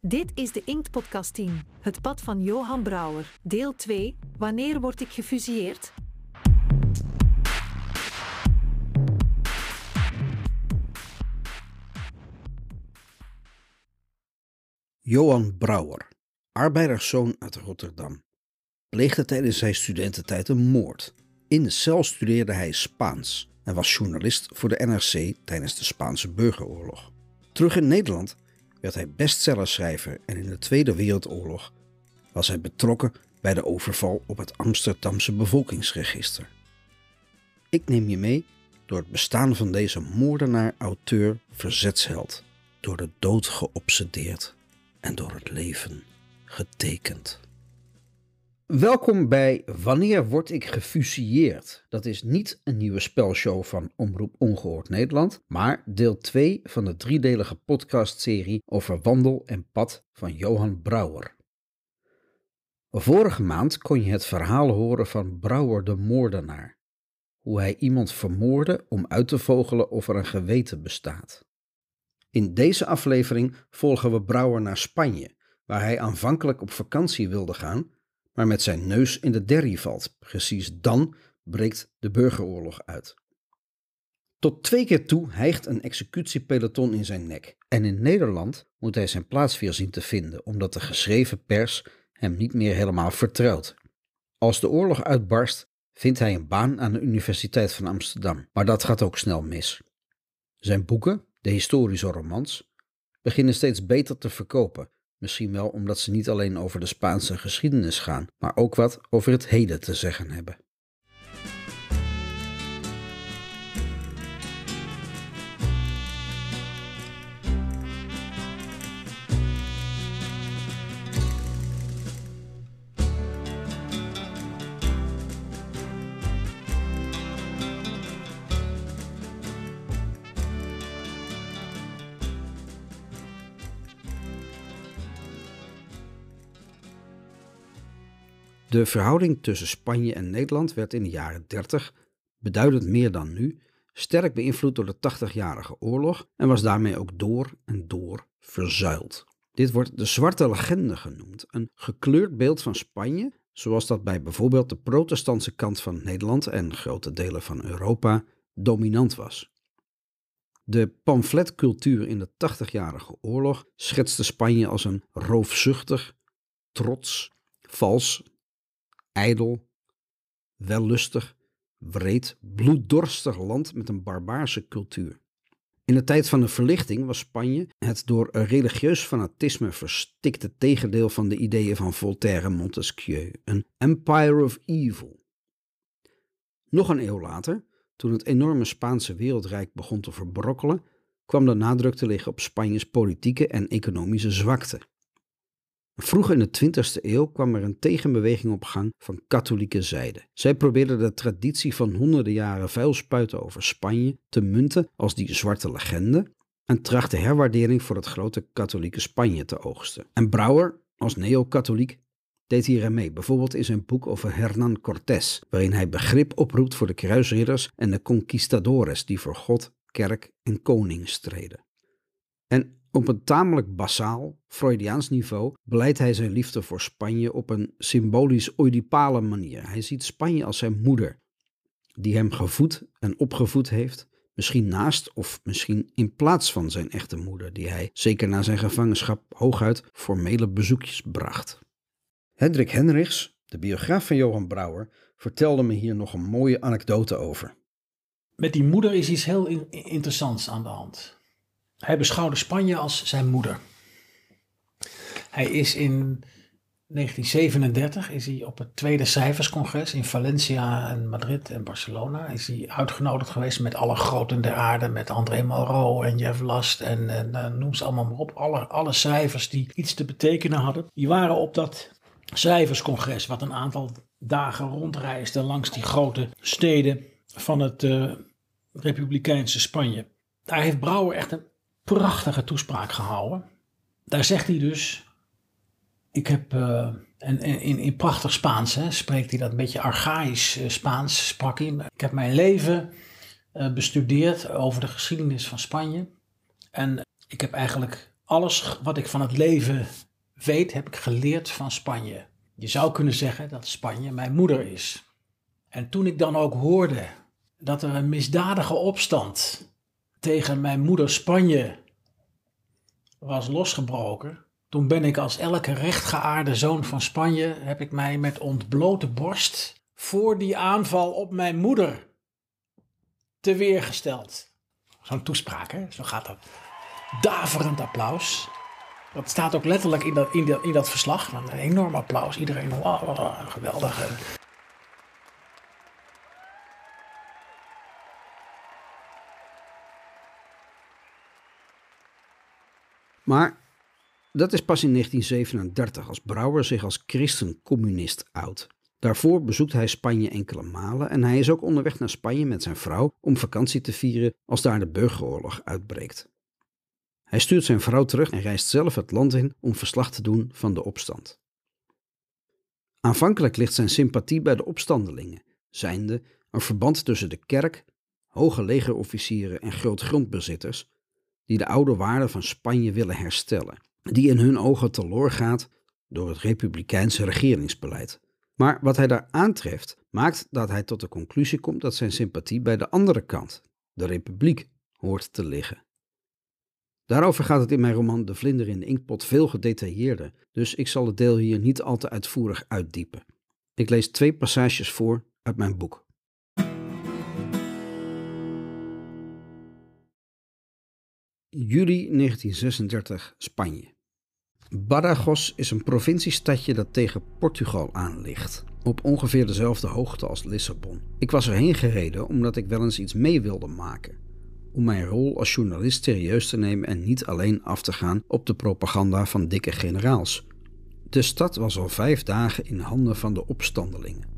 Dit is de Inkt Podcast 10, het pad van Johan Brouwer, deel 2. Wanneer word ik gefusilleerd? Johan Brouwer, arbeiderszoon uit Rotterdam, pleegde tijdens zijn studententijd een moord. In de cel studeerde hij Spaans en was journalist voor de NRC tijdens de Spaanse burgeroorlog. Terug in Nederland werd hij bestsellerschrijver en in de Tweede Wereldoorlog was hij betrokken bij de overval op het Amsterdamse bevolkingsregister. Ik neem je mee door het bestaan van deze moordenaar, auteur, verzetsheld, door de dood geobsedeerd en door het leven getekend. Welkom bij Wanneer word ik gefusilleerd? Dat is niet een nieuwe spelshow van Omroep Ongehoord Nederland, maar deel 2 van de driedelige podcastserie over wandel en pad van Johan Brouwer. Vorige maand kon je het verhaal horen van Brouwer de moordenaar. Hoe hij iemand vermoordde om uit te vogelen of er een geweten bestaat. In deze aflevering volgen we Brouwer naar Spanje, waar hij aanvankelijk op vakantie wilde gaan, maar met zijn neus in de derrie valt. Precies dan breekt de burgeroorlog uit. Tot twee keer toe hijgt een executiepeloton in zijn nek. En in Nederland moet hij zijn plaats weer zien te vinden, omdat de geschreven pers hem niet meer helemaal vertrouwt. Als de oorlog uitbarst, vindt hij een baan aan de Universiteit van Amsterdam, maar dat gaat ook snel mis. Zijn boeken, de historische romans, beginnen steeds beter te verkopen. Misschien wel omdat ze niet alleen over de Spaanse geschiedenis gaan, maar ook wat over het heden te zeggen hebben. De verhouding tussen Spanje en Nederland werd in de jaren 30, beduidend meer dan nu, sterk beïnvloed door de 80-jarige oorlog en was daarmee ook door en door verzuild. Dit wordt de zwarte legende genoemd, een gekleurd beeld van Spanje, zoals dat bij bijvoorbeeld de protestantse kant van Nederland en grote delen van Europa dominant was. De pamfletcultuur in de 80-jarige oorlog schetste Spanje als een roofzuchtig, trots, vals ijdel, wellustig, wreed, bloeddorstig land met een barbaarse cultuur. In de tijd van de verlichting was Spanje het door religieus fanatisme verstikte tegendeel van de ideeën van Voltaire en Montesquieu, een empire of evil. Nog een eeuw later, toen het enorme Spaanse wereldrijk begon te verbrokkelen, kwam de nadruk te liggen op Spanjes politieke en economische zwakte. Vroeg in de 20e eeuw kwam er een tegenbeweging op gang van katholieke zijde. Zij probeerden de traditie van honderden jaren vuilspuiten over Spanje te munten als die zwarte legende en trachtte herwaardering voor het grote katholieke Spanje te oogsten. En Brouwer, als neo-katholiek, deed hier mee, bijvoorbeeld in zijn boek over Hernán Cortés, waarin hij begrip oproept voor de kruisridders en de conquistadores die voor God, kerk en koning streden. En op een tamelijk basaal, Freudiaans niveau beleidt hij zijn liefde voor Spanje op een symbolisch oedipale manier. Hij ziet Spanje als zijn moeder, die hem gevoed en opgevoed heeft, misschien naast of misschien in plaats van zijn echte moeder, die hij, zeker na zijn gevangenschap, hooguit formele bezoekjes bracht. Hendrik Henrichs, de biograaf van Johan Brouwer, vertelde me hier nog een mooie anekdote over. Met die moeder is iets heel interessants aan de hand. Hij beschouwde Spanje als zijn moeder. Hij is in 1937 is hij op het tweede cijferscongres in Valencia en Madrid en Barcelona is hij uitgenodigd geweest met alle groten der aarde, met André Malraux en Jeff Last en, en, en noem ze allemaal maar op. Alle, alle cijfers die iets te betekenen hadden, die waren op dat cijferscongres wat een aantal dagen rondreisde langs die grote steden van het uh, Republikeinse Spanje. Daar heeft Brouwer echt een prachtige toespraak gehouden. Daar zegt hij dus: Ik heb En, in, in prachtig Spaans hè, spreekt hij dat een beetje archaïs eh, Spaans, sprak hij. Ik heb mijn leven uh, bestudeerd over de geschiedenis van Spanje. En ik heb eigenlijk alles wat ik van het leven weet, heb ik geleerd van Spanje. Je zou kunnen zeggen dat Spanje mijn moeder is. En toen ik dan ook hoorde dat er een misdadige opstand tegen mijn moeder Spanje was losgebroken, toen ben ik als elke rechtgeaarde zoon van Spanje, heb ik mij met ontblote borst voor die aanval op mijn moeder te weergesteld. Zo'n toespraak, hè? Zo gaat dat. Daverend applaus. Dat staat ook letterlijk in dat, in dat, in dat verslag. Een enorm applaus. Iedereen, geweldig. Maar dat is pas in 1937 als Brouwer zich als christen-communist. Daarvoor bezoekt hij Spanje enkele malen en hij is ook onderweg naar Spanje met zijn vrouw om vakantie te vieren als daar de burgeroorlog uitbreekt. Hij stuurt zijn vrouw terug en reist zelf het land in om verslag te doen van de opstand. Aanvankelijk ligt zijn sympathie bij de opstandelingen, zijnde een verband tussen de kerk, hoge legerofficieren en grootgrondbezitters, die de oude waarden van Spanje willen herstellen, die in hun ogen teloor gaat door het republikeinse regeringsbeleid. Maar wat hij daar aantreft, maakt dat hij tot de conclusie komt dat zijn sympathie bij de andere kant, de republiek, hoort te liggen. Daarover gaat het in mijn roman De Vlinder in de Inkpot veel gedetailleerder, dus ik zal het deel hier niet al te uitvoerig uitdiepen. Ik lees twee passages voor uit mijn boek. Juli 1936, Spanje. Badajoz is een provinciestadje dat tegen Portugal aan ligt, op ongeveer dezelfde hoogte als Lissabon. Ik was erheen gereden omdat ik wel eens iets mee wilde maken, om mijn rol als journalist serieus te nemen en niet alleen af te gaan op de propaganda van dikke generaals. De stad was al vijf dagen in handen van de opstandelingen.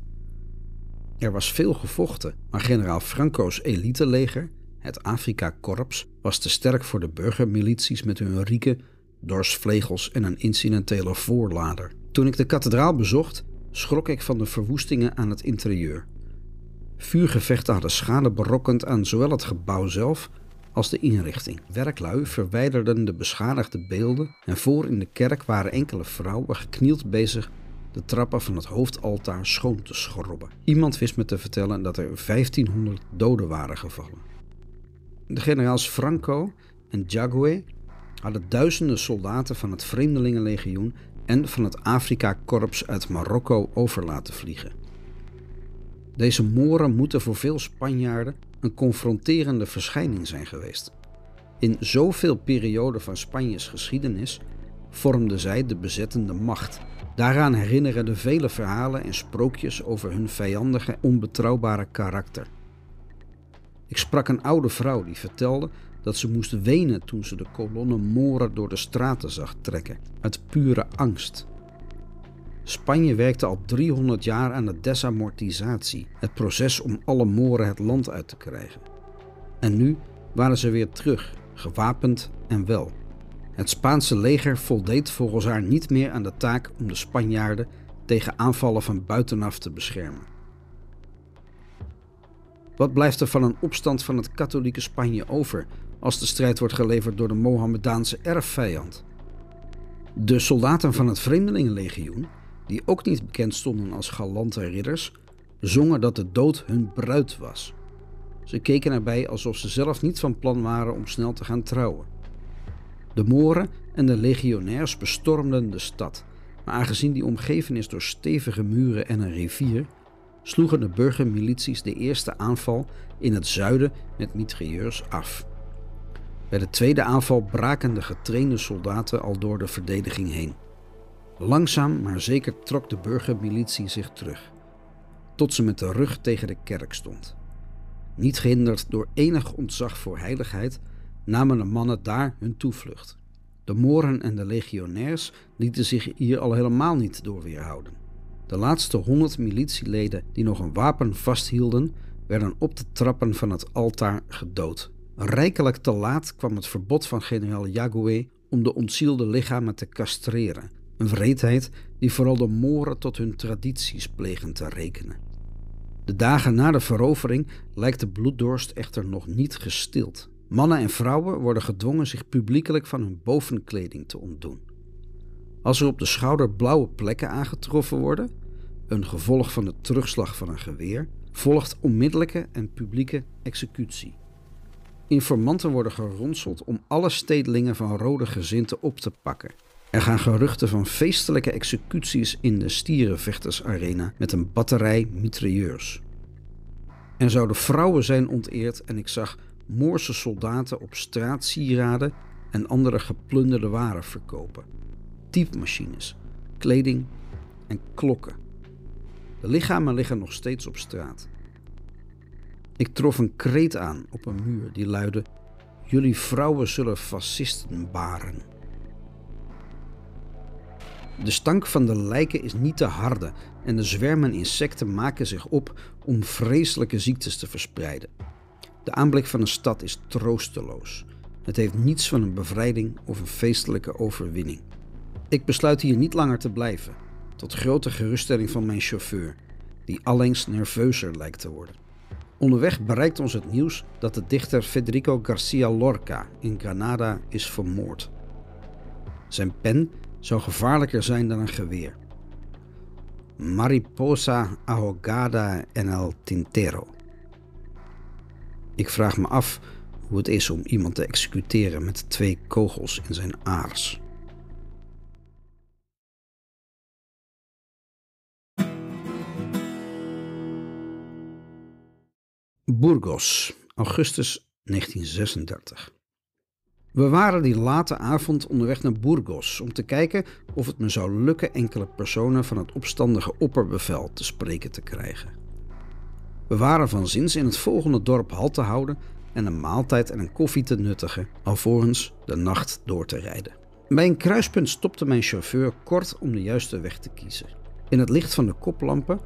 Er was veel gevochten, maar generaal Franco's eliteleger het Afrika-korps was te sterk voor de burgermilities met hun rieken, dorsvlegels en een incidentele voorlader. Toen ik de kathedraal bezocht, schrok ik van de verwoestingen aan het interieur. Vuurgevechten hadden schade berokkend aan zowel het gebouw zelf als de inrichting. Werklui verwijderden de beschadigde beelden en voor in de kerk waren enkele vrouwen geknield bezig de trappen van het hoofdaltaar schoon te schrobben. Iemand wist me te vertellen dat er 1500 doden waren gevallen. De generaals Franco en Jague hadden duizenden soldaten van het Vreemdelingenlegioen en van het Afrika-korps uit Marokko over laten vliegen. Deze Moren moeten voor veel Spanjaarden een confronterende verschijning zijn geweest. In zoveel perioden van Spanjes geschiedenis vormden zij de bezettende macht. Daaraan herinneren de vele verhalen en sprookjes over hun vijandige, onbetrouwbare karakter. Ik sprak een oude vrouw die vertelde dat ze moest wenen toen ze de kolonne moren door de straten zag trekken, uit pure angst. Spanje werkte al 300 jaar aan de desamortisatie, het proces om alle moren het land uit te krijgen. En nu waren ze weer terug, gewapend en wel. Het Spaanse leger voldeed volgens haar niet meer aan de taak om de Spanjaarden tegen aanvallen van buitenaf te beschermen. Wat blijft er van een opstand van het katholieke Spanje over als de strijd wordt geleverd door de Mohammedaanse erfvijand? De soldaten van het Vreemdelingenlegioen, die ook niet bekend stonden als galante ridders, zongen dat de dood hun bruid was. Ze keken erbij alsof ze zelf niet van plan waren om snel te gaan trouwen. De Moren en de legionairs bestormden de stad, maar aangezien die omgeven is door stevige muren en een rivier, sloegen de burgermilities de eerste aanval in het zuiden met mitrailleurs af. Bij de tweede aanval braken de getrainde soldaten al door de verdediging heen. Langzaam maar zeker trok de burgermilitie zich terug, tot ze met de rug tegen de kerk stond. Niet gehinderd door enig ontzag voor heiligheid, namen de mannen daar hun toevlucht. De Moren en de legionairs lieten zich hier al helemaal niet door weerhouden. De laatste honderd militieleden die nog een wapen vasthielden, werden op de trappen van het altaar gedood. Rijkelijk te laat kwam het verbod van generaal Yagué om de ontzielde lichamen te castreren. Een wreedheid die vooral de Moren tot hun tradities plegen te rekenen. De dagen na de verovering lijkt de bloeddorst echter nog niet gestild. Mannen en vrouwen worden gedwongen zich publiekelijk van hun bovenkleding te ontdoen. Als er op de schouder blauwe plekken aangetroffen worden, een gevolg van de terugslag van een geweer, volgt onmiddellijke en publieke executie. Informanten worden geronseld om alle stedelingen van rode gezinten op te pakken. Er gaan geruchten van feestelijke executies in de stierenvechtersarena met een batterij mitrailleurs. Er zouden vrouwen zijn onteerd en ik zag Moorse soldaten op straatsieraden en andere geplunderde waren verkopen. Typemachines, kleding en klokken. De lichamen liggen nog steeds op straat. Ik trof een kreet aan op een muur die luidde: Jullie vrouwen zullen fascisten baren. De stank van de lijken is niet te harde en de zwermen insecten maken zich op om vreselijke ziektes te verspreiden. De aanblik van een stad is troosteloos. Het heeft niets van een bevrijding of een feestelijke overwinning. Ik besluit hier niet langer te blijven, tot grote geruststelling van mijn chauffeur, die allengs nerveuzer lijkt te worden. Onderweg bereikt ons het nieuws dat de dichter Federico Garcia Lorca in Granada is vermoord. Zijn pen zou gevaarlijker zijn dan een geweer. Mariposa ahogada en el tintero. Ik vraag me af hoe het is om iemand te executeren met twee kogels in zijn aars. Burgos, augustus 1936. We waren die late avond onderweg naar Burgos om te kijken of het me zou lukken enkele personen van het opstandige opperbevel te spreken te krijgen. We waren van zins in het volgende dorp halt te houden en een maaltijd en een koffie te nuttigen, alvorens de nacht door te rijden. Bij een kruispunt stopte mijn chauffeur kort om de juiste weg te kiezen. In het licht van de koplampen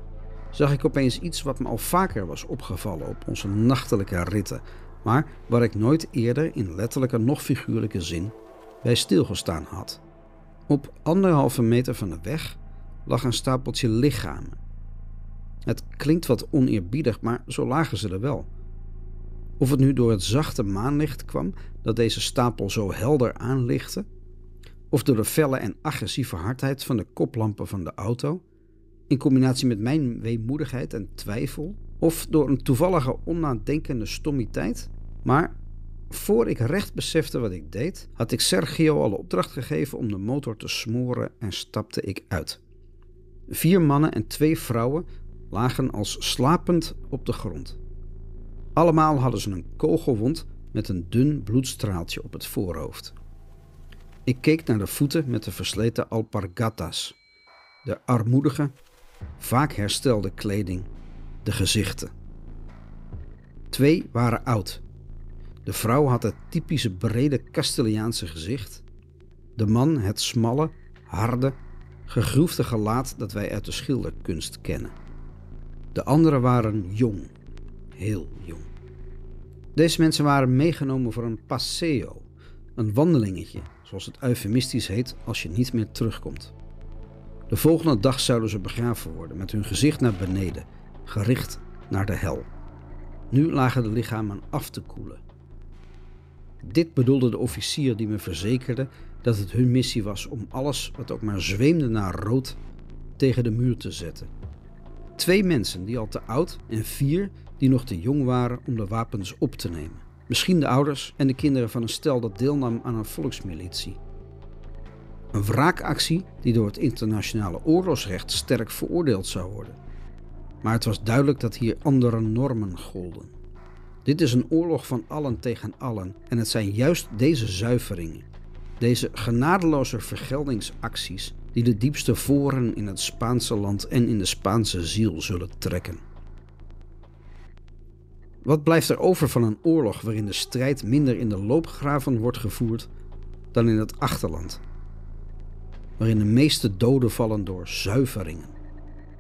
zag ik opeens iets wat me al vaker was opgevallen op onze nachtelijke ritten, maar waar ik nooit eerder in letterlijke noch figuurlijke zin bij stilgestaan had. Op anderhalve meter van de weg lag een stapeltje lichamen. Het klinkt wat oneerbiedig, maar zo lagen ze er wel. Of het nu door het zachte maanlicht kwam dat deze stapel zo helder aanlichtte, of door de felle en agressieve hardheid van de koplampen van de auto, in combinatie met mijn weemoedigheid en twijfel, of door een toevallige onnadenkende stommiteit. Maar voor ik recht besefte wat ik deed, had ik Sergio al opdracht gegeven om de motor te smoren en stapte ik uit. Vier mannen en twee vrouwen lagen als slapend op de grond. Allemaal hadden ze een kogelwond met een dun bloedstraaltje op het voorhoofd. Ik keek naar de voeten met de versleten alpargatas, de armoedige, vaak herstelde kleding, de gezichten. Twee waren oud. De vrouw had het typische brede Castiliaanse gezicht, de man het smalle, harde, gegroefde gelaat dat wij uit de schilderkunst kennen. De anderen waren jong, heel jong. Deze mensen waren meegenomen voor een passeo, een wandelingetje, zoals het eufemistisch heet als je niet meer terugkomt. De volgende dag zouden ze begraven worden met hun gezicht naar beneden, gericht naar de hel. Nu lagen de lichamen af te koelen. Dit bedoelde de officier die me verzekerde dat het hun missie was om alles wat ook maar zweemde naar rood tegen de muur te zetten. Twee mensen die al te oud en vier die nog te jong waren om de wapens op te nemen. Misschien de ouders en de kinderen van een stel dat deelnam aan een volksmilitie. Een wraakactie die door het internationale oorlogsrecht sterk veroordeeld zou worden. Maar het was duidelijk dat hier andere normen golden. Dit is een oorlog van allen tegen allen en het zijn juist deze zuiveringen, deze genadeloze vergeldingsacties, die de diepste voren in het Spaanse land en in de Spaanse ziel zullen trekken. Wat blijft er over van een oorlog waarin de strijd minder in de loopgraven wordt gevoerd dan in het achterland? Waarin de meeste doden vallen door zuiveringen.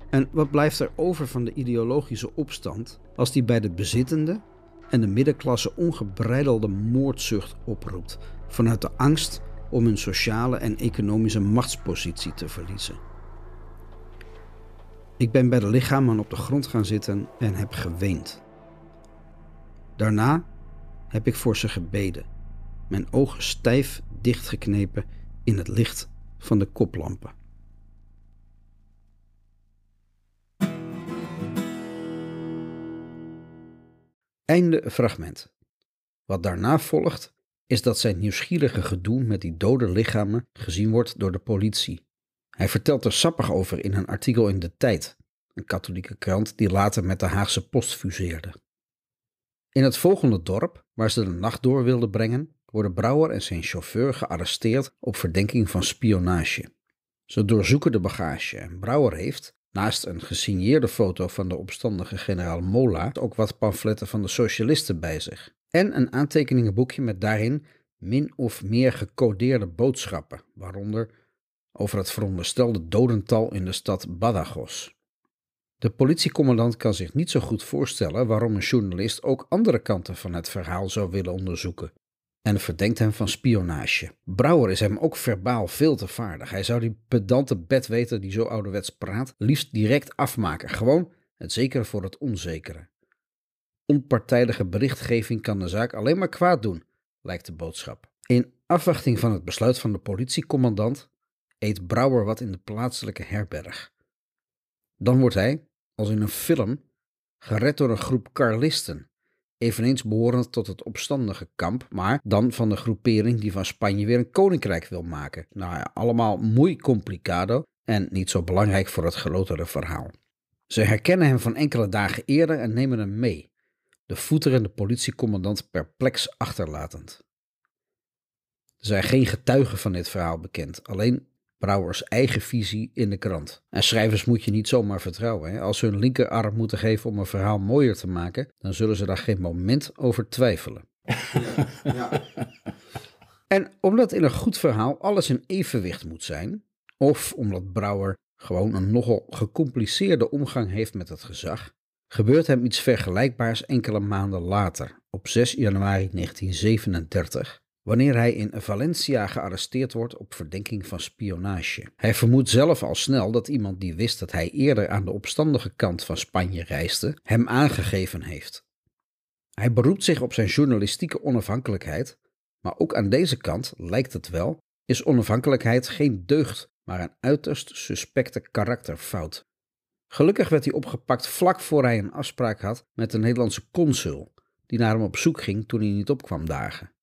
En wat blijft er over van de ideologische opstand als die bij de bezittende en de middenklasse ongebreidelde moordzucht oproept vanuit de angst om hun sociale en economische machtspositie te verliezen. Ik ben bij de lichamen op de grond gaan zitten en heb geweend. Daarna heb ik voor ze gebeden, mijn ogen stijf dichtgeknepen in het licht van de koplampen. Einde fragment. Wat daarna volgt is dat zijn nieuwsgierige gedoe met die dode lichamen gezien wordt door de politie. Hij vertelt er sappig over in een artikel in De Tijd, een katholieke krant die later met de Haagse Post fuseerde. In het volgende dorp, waar ze de nacht door wilden brengen, worden Brouwer en zijn chauffeur gearresteerd op verdenking van spionage. Ze doorzoeken de bagage en Brouwer heeft, naast een gesigneerde foto van de opstandige generaal Mola, ook wat pamfletten van de socialisten bij zich. En een aantekeningenboekje met daarin min of meer gecodeerde boodschappen, waaronder over het veronderstelde dodental in de stad Badajoz. De politiecommandant kan zich niet zo goed voorstellen waarom een journalist ook andere kanten van het verhaal zou willen onderzoeken. En verdenkt hem van spionage. Brouwer is hem ook verbaal veel te vaardig. Hij zou die pedante bedweter die zo ouderwets praat liefst direct afmaken. Gewoon het zekere voor het onzekere. Onpartijdige berichtgeving kan de zaak alleen maar kwaad doen, lijkt de boodschap. In afwachting van het besluit van de politiecommandant eet Brouwer wat in de plaatselijke herberg. Dan wordt hij, als in een film, gered door een groep Carlisten, eveneens behorend tot het opstandige kamp, maar dan van de groepering die van Spanje weer een koninkrijk wil maken. Nou ja, allemaal muy complicado en niet zo belangrijk voor het grotere verhaal. Ze herkennen hem van enkele dagen eerder en nemen hem mee, de voeterende politiecommandant perplex achterlatend. Er zijn geen getuigen van dit verhaal bekend, alleen Brouwers eigen visie in de krant. En schrijvers moet je niet zomaar vertrouwen. Hè? Als ze hun linkerarm moeten geven om een verhaal mooier te maken, dan zullen ze daar geen moment over twijfelen. Ja, ja. En omdat in een goed verhaal alles in evenwicht moet zijn, of omdat Brouwer gewoon een nogal gecompliceerde omgang heeft met het gezag, gebeurt hem iets vergelijkbaars enkele maanden later, op 6 januari 1937, wanneer hij in Valencia gearresteerd wordt op verdenking van spionage. Hij vermoedt zelf al snel dat iemand die wist dat hij eerder aan de opstandige kant van Spanje reisde, hem aangegeven heeft. Hij beroept zich op zijn journalistieke onafhankelijkheid, maar ook aan deze kant lijkt het wel, is onafhankelijkheid geen deugd, maar een uiterst suspecte karakterfout. Gelukkig werd hij opgepakt vlak voor hij een afspraak had met de Nederlandse consul, die naar hem op zoek ging toen hij niet opkwam dagen.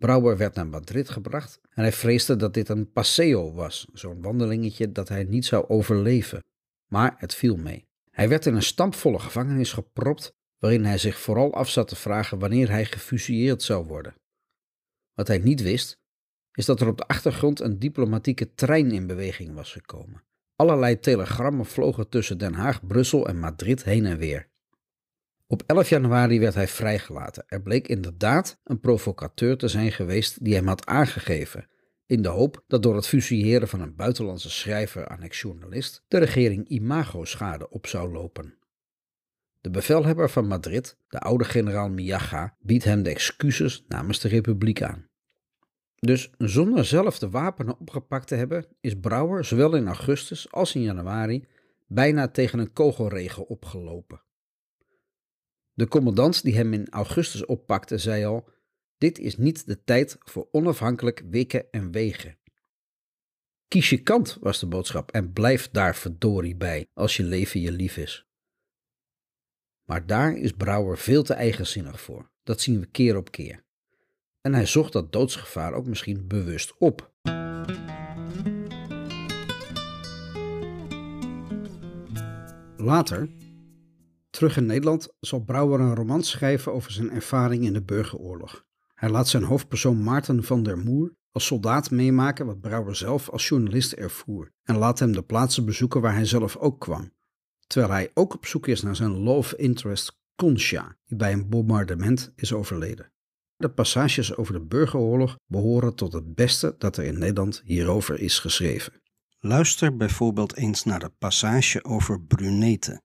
Brouwer werd naar Madrid gebracht en hij vreesde dat dit een paseo was, zo'n wandelingetje dat hij niet zou overleven. Maar het viel mee. Hij werd in een stampvolle gevangenis gepropt, waarin hij zich vooral af zat te vragen wanneer hij gefusilleerd zou worden. Wat hij niet wist, is dat er op de achtergrond een diplomatieke trein in beweging was gekomen. Allerlei telegrammen vlogen tussen Den Haag, Brussel en Madrid heen en weer. Op 11 januari werd hij vrijgelaten. Er bleek inderdaad een provocateur te zijn geweest die hem had aangegeven, in de hoop dat door het fusilleren van een buitenlandse schrijver aan ex-journalist de regering imago-schade op zou lopen. De bevelhebber van Madrid, de oude generaal Miaga, biedt hem de excuses namens de republiek aan. Dus zonder zelf de wapenen opgepakt te hebben, is Brouwer zowel in augustus als in januari bijna tegen een kogelregel opgelopen. De commandant die hem in augustus oppakte zei al: Dit is niet de tijd voor onafhankelijk wikken en wegen. Kies je kant, was de boodschap, en blijf daar verdorie bij als je leven je lief is. Maar daar is Brouwer veel te eigenzinnig voor. Dat zien we keer op keer. En hij zocht dat doodsgevaar ook misschien bewust op. Later, Terug in Nederland zal Brouwer een roman schrijven over zijn ervaring in de burgeroorlog. Hij laat zijn hoofdpersoon Maarten van der Moer als soldaat meemaken wat Brouwer zelf als journalist ervoer en laat hem de plaatsen bezoeken waar hij zelf ook kwam. Terwijl hij ook op zoek is naar zijn love interest Concha, die bij een bombardement is overleden. De passages over de burgeroorlog behoren tot het beste dat er in Nederland hierover is geschreven. Luister bijvoorbeeld eens naar de passage over Brunete,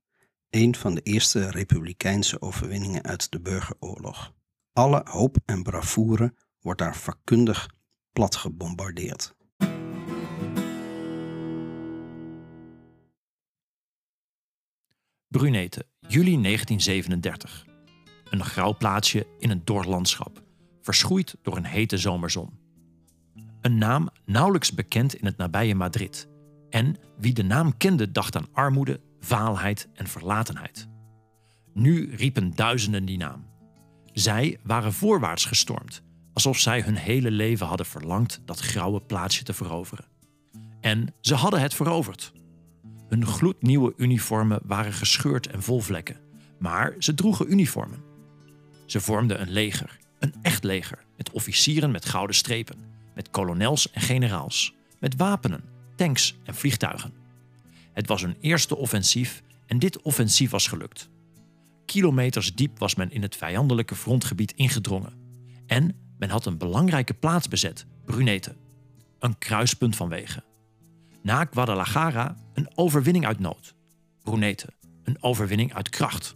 een van de eerste republikeinse overwinningen uit de burgeroorlog. Alle hoop en bravoure wordt daar vakkundig plat gebombardeerd. Brunete, juli 1937. Een grauw plaatsje in een dor landschap, verschroeid door een hete zomerzon. Een naam nauwelijks bekend in het nabije Madrid. En wie de naam kende dacht aan armoede, vaalheid en verlatenheid. Nu riepen duizenden die naam. Zij waren voorwaarts gestormd, alsof zij hun hele leven hadden verlangd dat grauwe plaatsje te veroveren. En ze hadden het veroverd. Hun gloednieuwe uniformen waren gescheurd en vol vlekken, maar ze droegen uniformen. Ze vormden een leger, een echt leger, met officieren met gouden strepen, met kolonels en generaals, met wapenen, tanks en vliegtuigen. Het was hun eerste offensief en dit offensief was gelukt. Kilometers diep was men in het vijandelijke frontgebied ingedrongen. En men had een belangrijke plaats bezet, Brunete. Een kruispunt van wegen. Na Guadalajara een overwinning uit nood. Brunete, een overwinning uit kracht.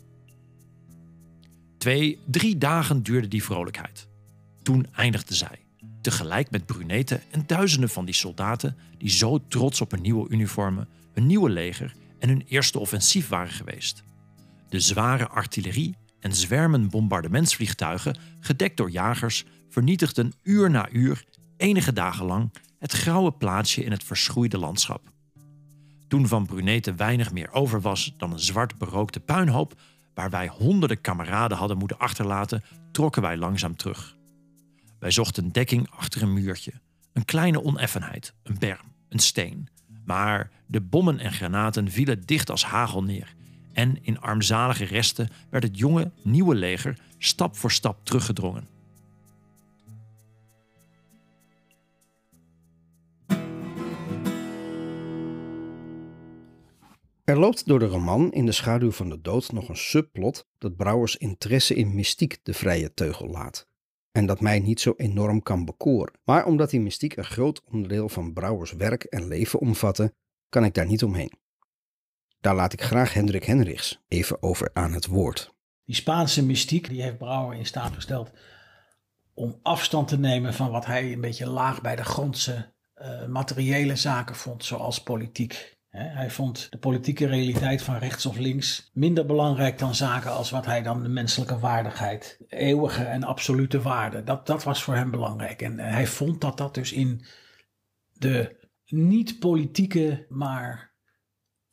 Twee, drie dagen duurde die vrolijkheid. Toen eindigde zij, tegelijk met Brunete en duizenden van die soldaten die zo trots op hun nieuwe uniformen, hun nieuwe leger en hun eerste offensief waren geweest. De zware artillerie en zwermen bombardementsvliegtuigen, gedekt door jagers, vernietigden uur na uur, enige dagen lang, het grauwe plaatsje in het verschroeide landschap. Toen van Brunete weinig meer over was dan een zwart berookte puinhoop waar wij honderden kameraden hadden moeten achterlaten, trokken wij langzaam terug. Wij zochten dekking achter een muurtje, een kleine oneffenheid, een berm, een steen. Maar de bommen en granaten vielen dicht als hagel neer. En in armzalige resten werd het jonge, nieuwe leger stap voor stap teruggedrongen. Er loopt door de roman In de schaduw van de dood nog een subplot dat Brouwers interesse in mystiek de vrije teugel laat. En dat mij niet zo enorm kan bekoren. Maar omdat die mystiek een groot onderdeel van Brouwers werk en leven omvatte, kan ik daar niet omheen. Daar laat ik graag Hendrik Henrichs even over aan het woord. Die Spaanse mystiek die heeft Brouwer in staat gesteld om afstand te nemen van wat hij een beetje laag bij de grondse uh, materiële zaken vond, zoals politiek. Hij vond de politieke realiteit van rechts of links minder belangrijk dan zaken als wat hij dan de menselijke waardigheid, eeuwige en absolute waarde, dat, dat was voor hem belangrijk. En hij vond dat dat dus in de niet-politieke, maar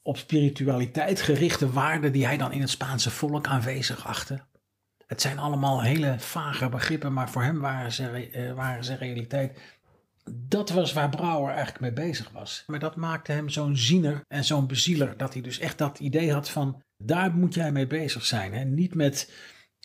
op spiritualiteit gerichte waarden die hij dan in het Spaanse volk aanwezig achtte. Het zijn allemaal hele vage begrippen, maar voor hem waren ze, uh, waren ze realiteit. Dat was waar Brouwer eigenlijk mee bezig was. Maar dat maakte hem zo'n ziener en zo'n bezieler. Dat hij dus echt dat idee had van, daar moet jij mee bezig zijn. Hè? Niet met,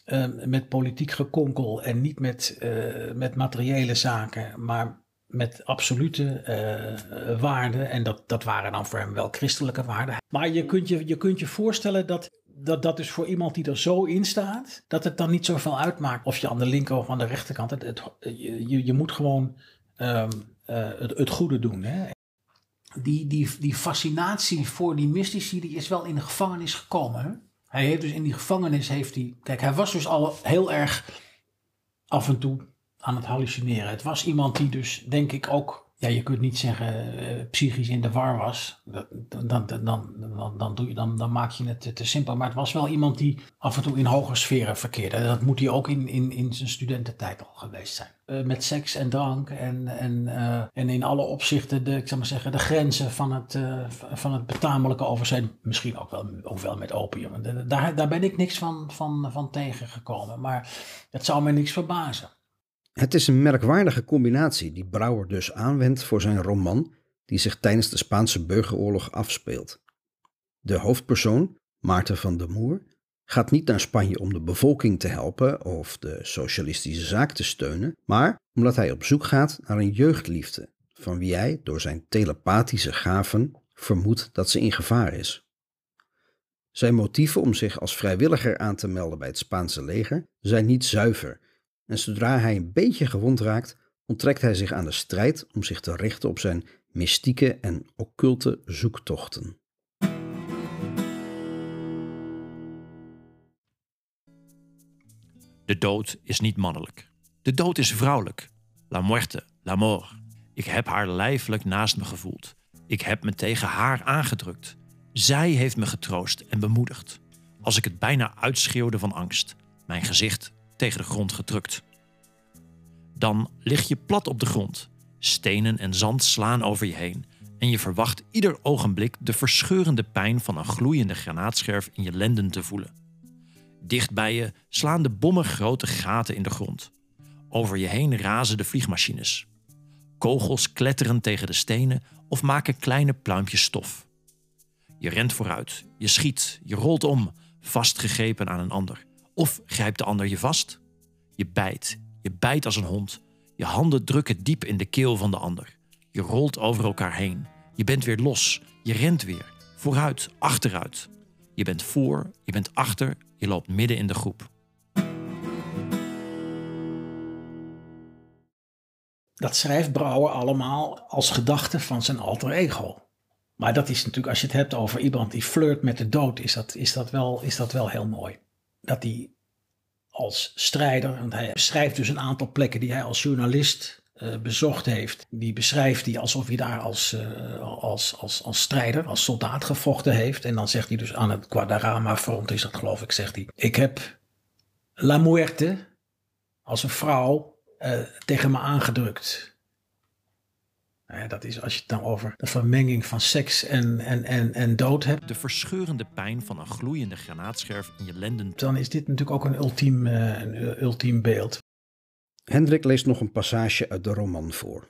uh, met politiek gekonkel en niet met, uh, met materiële zaken, maar met absolute uh, waarden. En dat, dat waren dan voor hem wel christelijke waarden. Maar je kunt je, je, kunt je voorstellen dat, dat dat dus voor iemand die er zo in staat, dat het dan niet zoveel uitmaakt of je aan de linker of aan de rechterkant. Het, het, je, je moet gewoon um, uh, het, het goede doen. Hè? Die, die, die fascinatie voor die mystici, die is wel in de gevangenis gekomen. Hij heeft dus in die gevangenis, heeft hij, kijk, hij was dus al heel erg af en toe aan het hallucineren. Het was iemand die dus, denk ik, ook, ja, je kunt niet zeggen uh, psychisch in de war was. Dan, dan, dan, dan, doe je, dan, dan maak je het te simpel. Maar het was wel iemand die af en toe in hoge sferen verkeerde. Dat moet hij ook in, in, in zijn studententijd al geweest zijn. Uh, met seks en drank en, en, uh, en in alle opzichten de, ik zal maar zeggen, de grenzen van het, van het betamelijke over zijn. Misschien ook wel, ook wel met opium. Daar, daar ben ik niks van, van, van tegengekomen. Maar het zou me niks verbazen. Het is een merkwaardige combinatie die Brouwer dus aanwendt voor zijn roman die zich tijdens de Spaanse burgeroorlog afspeelt. De hoofdpersoon, Maarten van der Moer, gaat niet naar Spanje om de bevolking te helpen of de socialistische zaak te steunen, maar omdat hij op zoek gaat naar een jeugdliefde, van wie hij door zijn telepathische gaven vermoedt dat ze in gevaar is. Zijn motieven om zich als vrijwilliger aan te melden bij het Spaanse leger zijn niet zuiver en zodra hij een beetje gewond raakt, onttrekt hij zich aan de strijd om zich te richten op zijn mystieke en occulte zoektochten. De dood is niet mannelijk. De dood is vrouwelijk. La muerte La mort. Ik heb haar lijfelijk naast me gevoeld. Ik heb me tegen haar aangedrukt. Zij heeft me getroost en bemoedigd. Als ik het bijna uitschreeuwde van angst, mijn gezicht tegen de grond gedrukt. Dan lig je plat op de grond. Stenen en zand slaan over je heen en je verwacht ieder ogenblik de verscheurende pijn van een gloeiende granaatscherf in je lenden te voelen. Dicht bij je slaan de bommen grote gaten in de grond. Over je heen razen de vliegmachines. Kogels kletteren tegen de stenen of maken kleine pluimpjes stof. Je rent vooruit, je schiet, je rolt om, vastgegrepen aan een ander. Of grijpt de ander je vast? Je bijt, je bijt als een hond. Je handen drukken diep in de keel van de ander. Je rolt over elkaar heen. Je bent weer los. Je rent weer. Vooruit, achteruit. Je bent voor, je bent achter, je loopt midden in de groep. Dat schrijft Brouwer allemaal als gedachte van zijn alter ego. Maar dat is natuurlijk, als je het hebt over iemand die flirt met de dood, is dat, is dat, wel, is dat wel heel mooi. Dat hij als strijder, want hij beschrijft dus een aantal plekken die hij als journalist uh, bezocht heeft. Die beschrijft hij alsof hij daar als, uh, als, als, als strijder, als soldaat gevochten heeft. En dan zegt hij dus aan het Guadarrama front, is dat geloof ik, zegt hij. Ik heb La Muerte als een vrouw uh, tegen me aangedrukt. Dat is als je het dan over de vermenging van seks en, en, en, en dood hebt. De verscheurende pijn van een gloeiende granaatscherf in je lenden. Dan is dit natuurlijk ook een ultiem, uh, een ultiem beeld. Hendrik leest nog een passage uit de roman voor.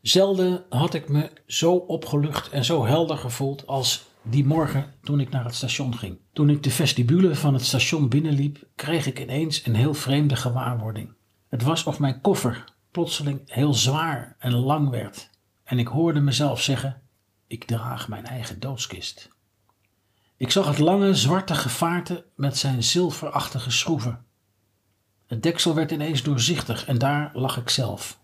Zelden had ik me zo opgelucht en zo helder gevoeld als die morgen toen ik naar het station ging. Toen ik de vestibule van het station binnenliep, kreeg ik ineens een heel vreemde gewaarwording. Het was of mijn koffer plotseling heel zwaar en lang werd en ik hoorde mezelf zeggen: Ik draag mijn eigen doodskist. Ik zag het lange zwarte gevaarte met zijn zilverachtige schroeven. Het deksel werd ineens doorzichtig en daar lag ik zelf.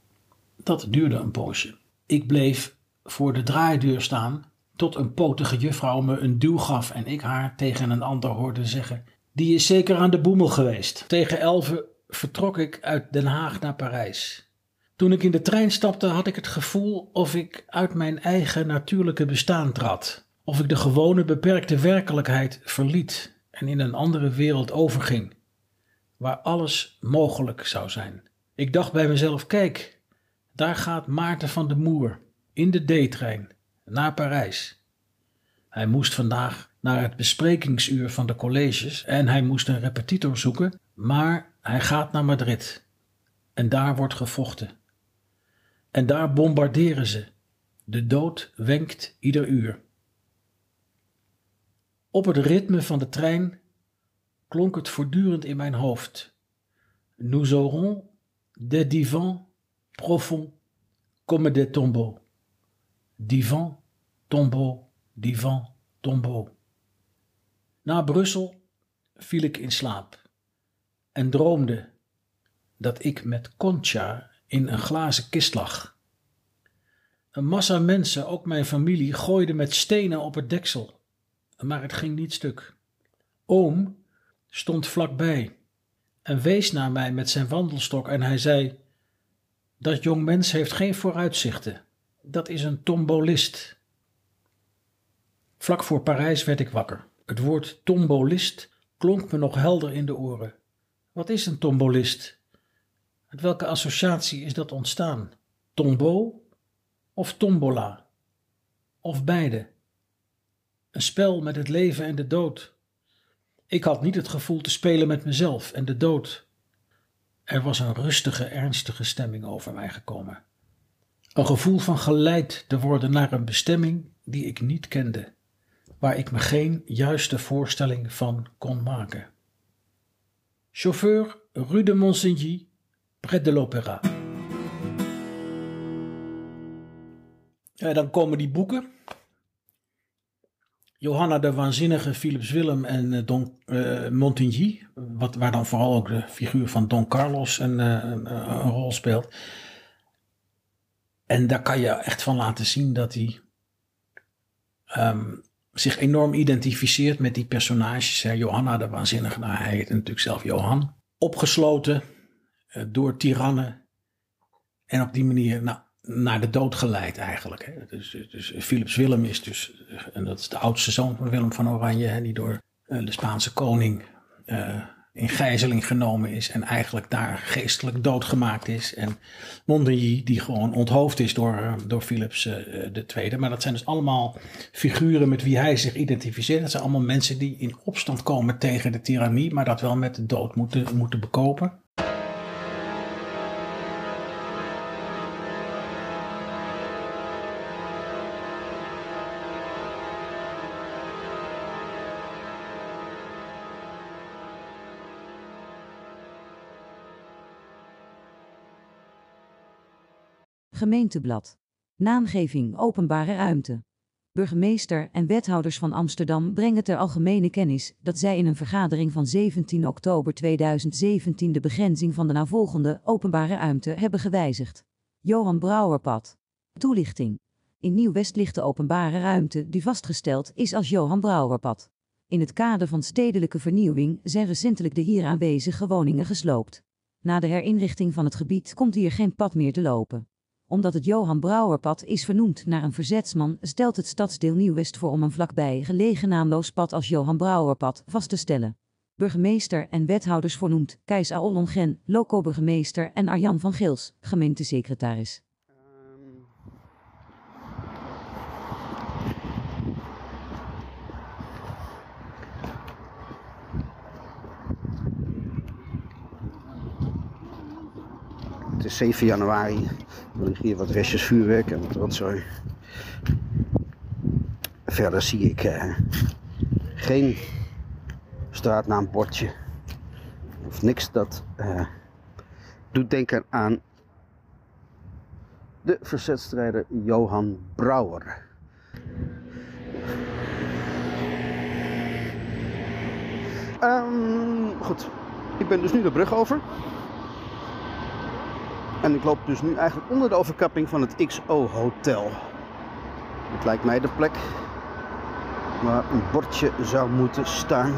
Dat duurde een poosje. Ik bleef voor de draaideur staan tot een potige juffrouw me een duw gaf en ik haar tegen een ander hoorde zeggen: Die is zeker aan de boemel geweest. Tegen elven vertrok ik uit Den Haag naar Parijs. Toen ik in de trein stapte, had ik het gevoel of ik uit mijn eigen natuurlijke bestaan trad, of ik de gewone beperkte werkelijkheid verliet en in een andere wereld overging, waar alles mogelijk zou zijn. Ik dacht bij mezelf: kijk, daar gaat Maarten van de Moer in de D-trein naar Parijs. Hij moest vandaag naar het besprekingsuur van de colleges en hij moest een repetitor zoeken, maar hij gaat naar Madrid. En daar wordt gevochten. En daar bombarderen ze. De dood wenkt ieder uur. Op het ritme van de trein klonk het voortdurend in mijn hoofd. Nous aurons des divans profonds comme des tombeaux. Divan, tombeau, divan, tombeau. Na Brussel viel ik in slaap en droomde dat ik met Concha in een glazen kist lag. Een massa mensen, ook mijn familie, gooide met stenen op het deksel, maar het ging niet stuk. Oom stond vlakbij en wees naar mij met zijn wandelstok en hij zei: Dat jong mens heeft geen vooruitzichten. Dat is een tombolist. Vlak voor Parijs werd ik wakker. Het woord tombolist klonk me nog helder in de oren. Wat is een tombolist? Uit welke associatie is dat ontstaan? Tombeau of tombola? Of beide? Een spel met het leven en de dood. Ik had niet het gevoel te spelen met mezelf en de dood. Er was een rustige, ernstige stemming over mij gekomen. Een gevoel van geleid te worden naar een bestemming die ik niet kende, waar ik me geen juiste voorstelling van kon maken. Chauffeur rue de Monsigny, près de l'Opéra. En dan komen die boeken. Johanna de Waanzinnige, Philips Willem en uh, Don uh, Montigny, wat, waar dan vooral ook de figuur van Don Carlos een, een, rol speelt. En daar kan je echt van laten zien dat hij um, zich enorm identificeert met die personages. Hè. Johanna de Waanzinnige, nou, hij heet natuurlijk zelf Johan. opgesloten eh, door tirannen en op die manier nou, naar de dood geleid eigenlijk. Hè. Dus, dus Philips Willem is dus, en dat is de oudste zoon van Willem van Oranje, hè, die door eh, de Spaanse koning in gijzeling genomen is en eigenlijk daar geestelijk doodgemaakt is. En Mondigny die gewoon onthoofd is door, door Philips uh, de Tweede. Maar dat zijn dus allemaal figuren met wie hij zich identificeert. Dat zijn allemaal mensen die in opstand komen tegen de tirannie, maar dat wel met de dood moeten, moeten bekopen. Gemeenteblad. Naamgeving openbare ruimte. Burgemeester en wethouders van Amsterdam brengen ter algemene kennis dat zij in een vergadering van 17 oktober 2017 de begrenzing van de navolgende openbare ruimte hebben gewijzigd. Johan Brouwerpad. Toelichting. In Nieuw-West ligt de openbare ruimte die vastgesteld is als Johan Brouwerpad. In het kader van stedelijke vernieuwing zijn recentelijk de hier aanwezige woningen gesloopt. Na de herinrichting van het gebied komt hier geen pad meer te lopen omdat het Johan Brouwerpad is vernoemd naar een verzetsman, stelt het stadsdeel Nieuw-West voor om een vlakbij gelegen naamloos pad als Johan Brouwerpad vast te stellen. Burgemeester en wethouders voornoemd Kees Aollongen, loco-burgemeester en Arjan van Gils, gemeentesecretaris. Is 7 januari. Er liggen hier wat westjes vuurwerk en wat rotzooi. Verder zie ik uh, geen straatnaambordje. Of niks dat uh, doet denken aan de verzetstrijder Johan Brouwer. Um, goed, ik ben dus nu de brug over. En ik loop dus nu eigenlijk onder de overkapping van het XO Hotel. Het lijkt mij de plek waar een bordje zou moeten staan.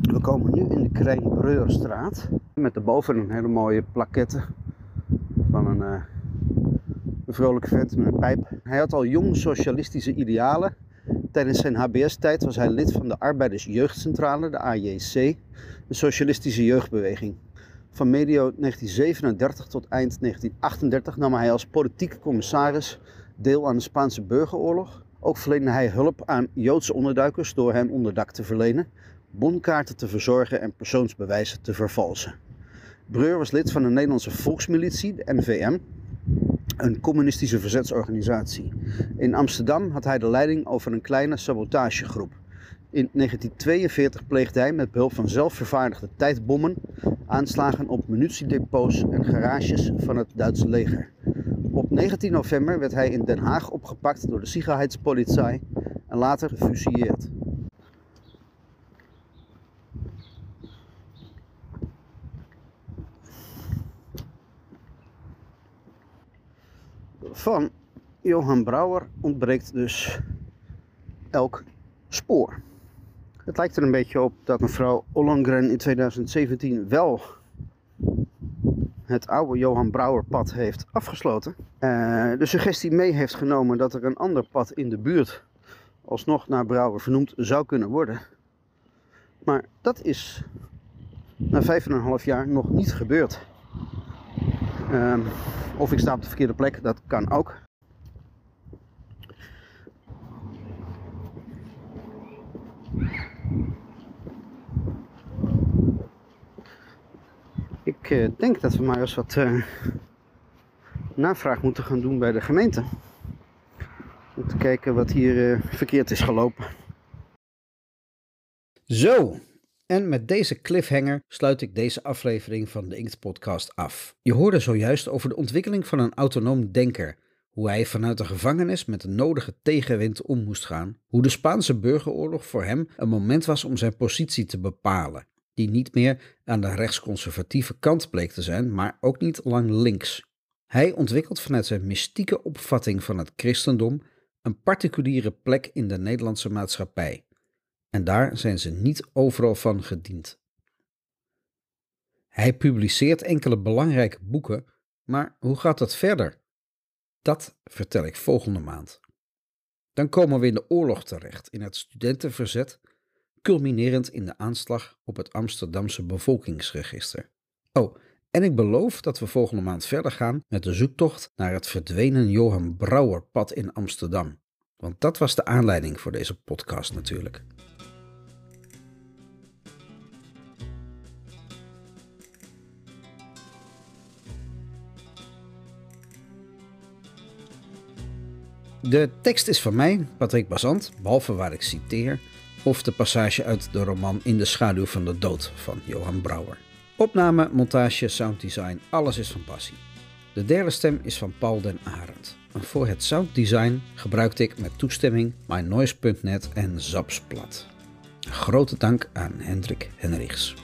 We komen nu in de Krijnbreurstraat. Met daarboven een hele mooie plaquette van een, uh, een vrolijke vent met een pijp. Hij had al jong socialistische idealen. Tijdens zijn HBS-tijd was hij lid van de Arbeiders Jeugdcentrale, de AJC, de socialistische jeugdbeweging. Van medio 1937 tot eind 1938 nam hij als politiek commissaris deel aan de Spaanse burgeroorlog. Ook verleende hij hulp aan Joodse onderduikers door hen onderdak te verlenen, bonkaarten te verzorgen en persoonsbewijzen te vervalsen. Breur was lid van de Nederlandse Volksmilitie, de NVM, een communistische verzetsorganisatie. In Amsterdam had hij de leiding over een kleine sabotagegroep. In 1942 pleegde hij met behulp van zelfvervaardigde tijdbommen aanslagen op munitiedepots en garages van het Duitse leger. Op 19 november werd hij in Den Haag opgepakt door de Sicherheitspolizei en later gefusilleerd. Van Johan Brouwer ontbreekt dus elk spoor. Het lijkt er een beetje op dat mevrouw Ollongren in 2017 wel het oude Johan Brouwer pad heeft afgesloten. Uh, de suggestie mee heeft genomen dat er een ander pad in de buurt alsnog naar Brouwer vernoemd zou kunnen worden. Maar dat is na vijf en een half jaar nog niet gebeurd. Uh, of ik sta op de verkeerde plek, dat kan ook. Ik uh, denk dat we maar eens wat uh, navraag moeten gaan doen bij de gemeente. Om te kijken wat hier uh, verkeerd is gelopen. Zo, en met deze cliffhanger sluit ik deze aflevering van de Inkt Podcast af. Je hoorde zojuist over de ontwikkeling van een autonoom denker. Hoe hij vanuit de gevangenis met de nodige tegenwind om moest gaan. Hoe de Spaanse burgeroorlog voor hem een moment was om zijn positie te bepalen. Die niet meer aan de rechtsconservatieve kant bleek te zijn, maar ook niet lang links. Hij ontwikkelt vanuit zijn mystieke opvatting van het christendom een particuliere plek in de Nederlandse maatschappij. En daar zijn ze niet overal van gediend. Hij publiceert enkele belangrijke boeken, maar hoe gaat dat verder? Dat vertel ik volgende maand. Dan komen we in de oorlog terecht, in het studentenverzet, culminerend in de aanslag op het Amsterdamse bevolkingsregister. Oh, en ik beloof dat we volgende maand verder gaan met de zoektocht naar het verdwenen Johan Brouwerpad in Amsterdam. Want dat was de aanleiding voor deze podcast natuurlijk. De tekst is van mij, Patrick Bazant, behalve waar ik citeer, of de passage uit de roman In de schaduw van de dood van Johan Brouwer. Opname, montage, sounddesign, alles is van passie. De derde stem is van Paul den Arend. En voor het sounddesign gebruikte ik met toestemming mynoise.net en Zapsplat. Grote dank aan Hendrik Henrichs.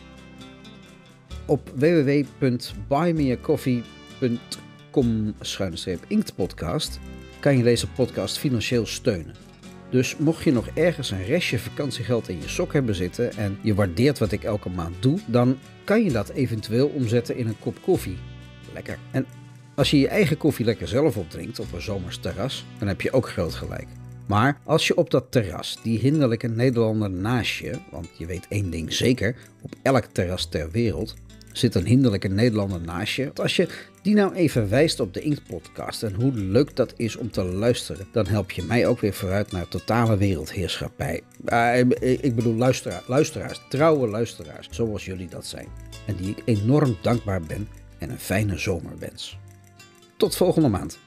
Op www.buymeacoffee.com inktpodcast kan je deze podcast financieel steunen. Dus mocht je nog ergens een restje vakantiegeld in je sok hebben zitten en je waardeert wat ik elke maand doe, dan kan je dat eventueel omzetten in een kop koffie. Lekker. En als je je eigen koffie lekker zelf opdrinkt op een zomers terras, dan heb je ook groot gelijk. Maar als je op dat terras die hinderlijke Nederlander naast je, want je weet één ding zeker, op elk terras ter wereld zit een hinderlijke Nederlander naast je. Als je die nou even wijst op de Inkt-podcast en hoe leuk dat is om te luisteren, dan help je mij ook weer vooruit naar totale wereldheerschappij. Uh, ik bedoel luisteraars, trouwe luisteraars, zoals jullie dat zijn. En die ik enorm dankbaar ben en een fijne zomer wens. Tot volgende maand.